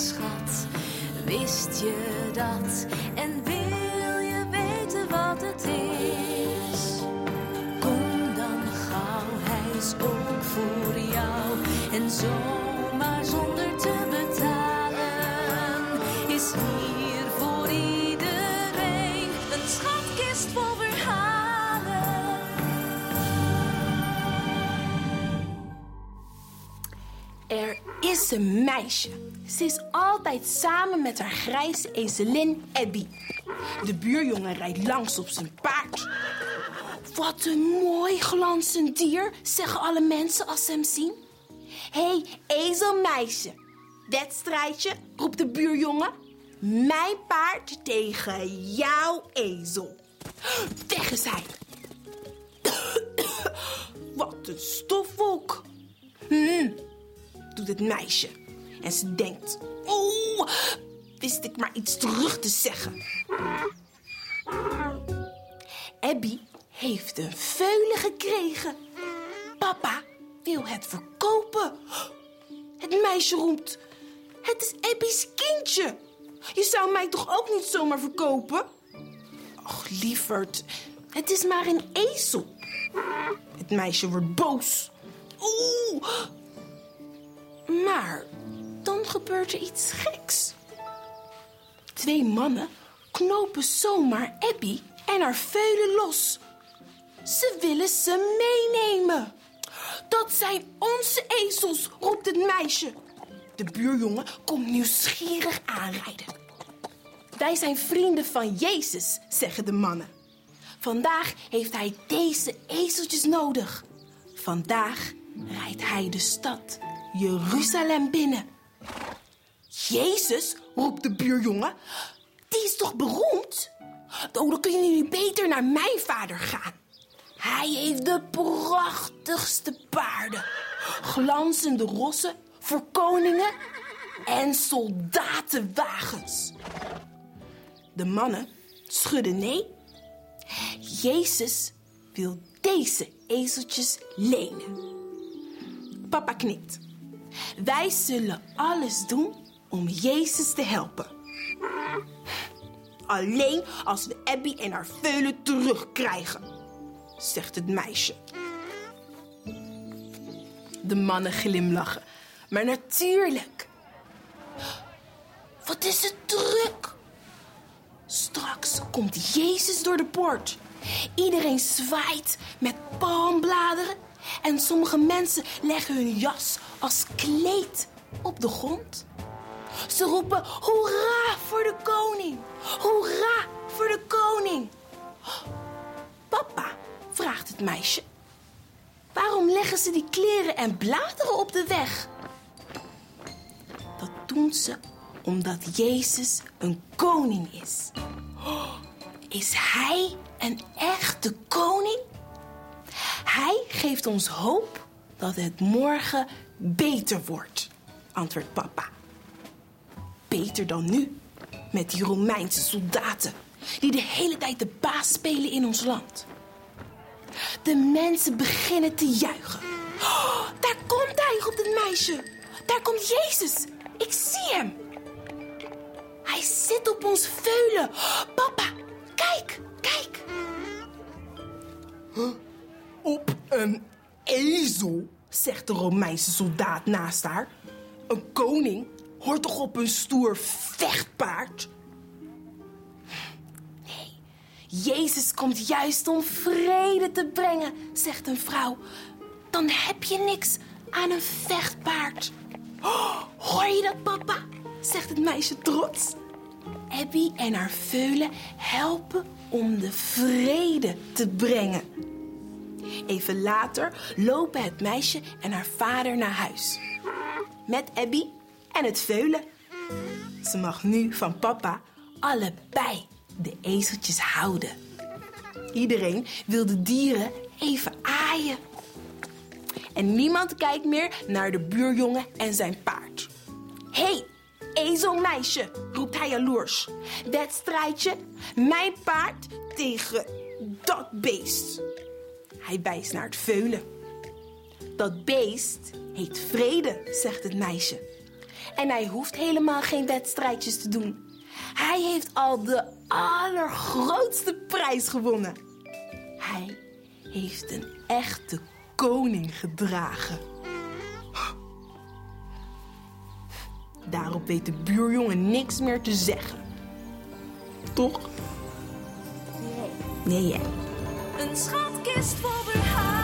schat. Wist je dat? En wil je weten wat het is? Kom dan gauw, hij is ook voor jou. En zomaar Er is een meisje. Ze is altijd samen met haar grijze ezelin Abby. De buurjongen rijdt langs op zijn paard. Wat een mooi glanzend dier, zeggen alle mensen als ze hem zien. Hé, hey, ezelmeisje. Wedstrijdje, roept de buurjongen. Mijn paard tegen jouw ezel. Weg is hij. Wat een stofwolk. Het meisje. En ze denkt: Oh, wist ik maar iets terug te zeggen. Abby heeft een veulen gekregen. Papa wil het verkopen. Het meisje roept: Het is Abby's kindje. Je zou mij toch ook niet zomaar verkopen? Och, lieverd, het is maar een ezel. Het meisje wordt boos. Oeh, maar dan gebeurt er iets geks. Twee mannen knopen zomaar Abby en haar veulen los. Ze willen ze meenemen. Dat zijn onze ezels, roept het meisje. De buurjongen komt nieuwsgierig aanrijden. Wij zijn vrienden van Jezus, zeggen de mannen. Vandaag heeft hij deze ezeltjes nodig. Vandaag rijdt hij de stad Jeruzalem binnen. Jezus, roept de buurjongen. Die is toch beroemd? Oh, dan kunnen jullie beter naar mijn vader gaan. Hij heeft de prachtigste paarden. Glanzende rossen voor koningen en soldatenwagens. De mannen schudden nee. Jezus wil deze ezeltjes lenen. Papa knikt. Wij zullen alles doen om Jezus te helpen. Alleen als we Abby en haar veulen terugkrijgen, zegt het meisje. De mannen glimlachen. Maar natuurlijk. Wat is het druk? Straks komt Jezus door de poort. Iedereen zwaait met palmbladeren. En sommige mensen leggen hun jas als kleed op de grond. Ze roepen hoera voor de koning. Hoera voor de koning. Papa, vraagt het meisje. Waarom leggen ze die kleren en bladeren op de weg? Dat doen ze omdat Jezus een koning is. Is hij een echte koning? Geeft ons hoop dat het morgen beter wordt, antwoordt papa. Beter dan nu, met die Romeinse soldaten die de hele tijd de baas spelen in ons land. De mensen beginnen te juichen. Oh, daar komt hij, roept het meisje. Daar komt Jezus. Ik zie hem. Hij zit op ons veulen. Papa, kijk, kijk. Op een ezel, zegt de Romeinse soldaat naast haar. Een koning hoort toch op een stoer vechtpaard? Nee, Jezus komt juist om vrede te brengen, zegt een vrouw. Dan heb je niks aan een vechtpaard. Oh, hoor je dat, papa? zegt het meisje trots. Abby en haar veulen helpen om de vrede te brengen. Even later lopen het meisje en haar vader naar huis. Met Abby en het veulen. Ze mag nu van papa allebei de ezeltjes houden. Iedereen wil de dieren even aaien. En niemand kijkt meer naar de buurjongen en zijn paard. Hé, hey, ezelmeisje, roept hij jaloers. Wedstrijdje, mijn paard tegen dat beest. Hij wijst naar het veulen. Dat beest heet vrede, zegt het meisje. En hij hoeft helemaal geen wedstrijdjes te doen. Hij heeft al de allergrootste prijs gewonnen. Hij heeft een echte koning gedragen. Daarop weet de buurjongen niks meer te zeggen. Toch? Nee, hè? Een kissed for her high.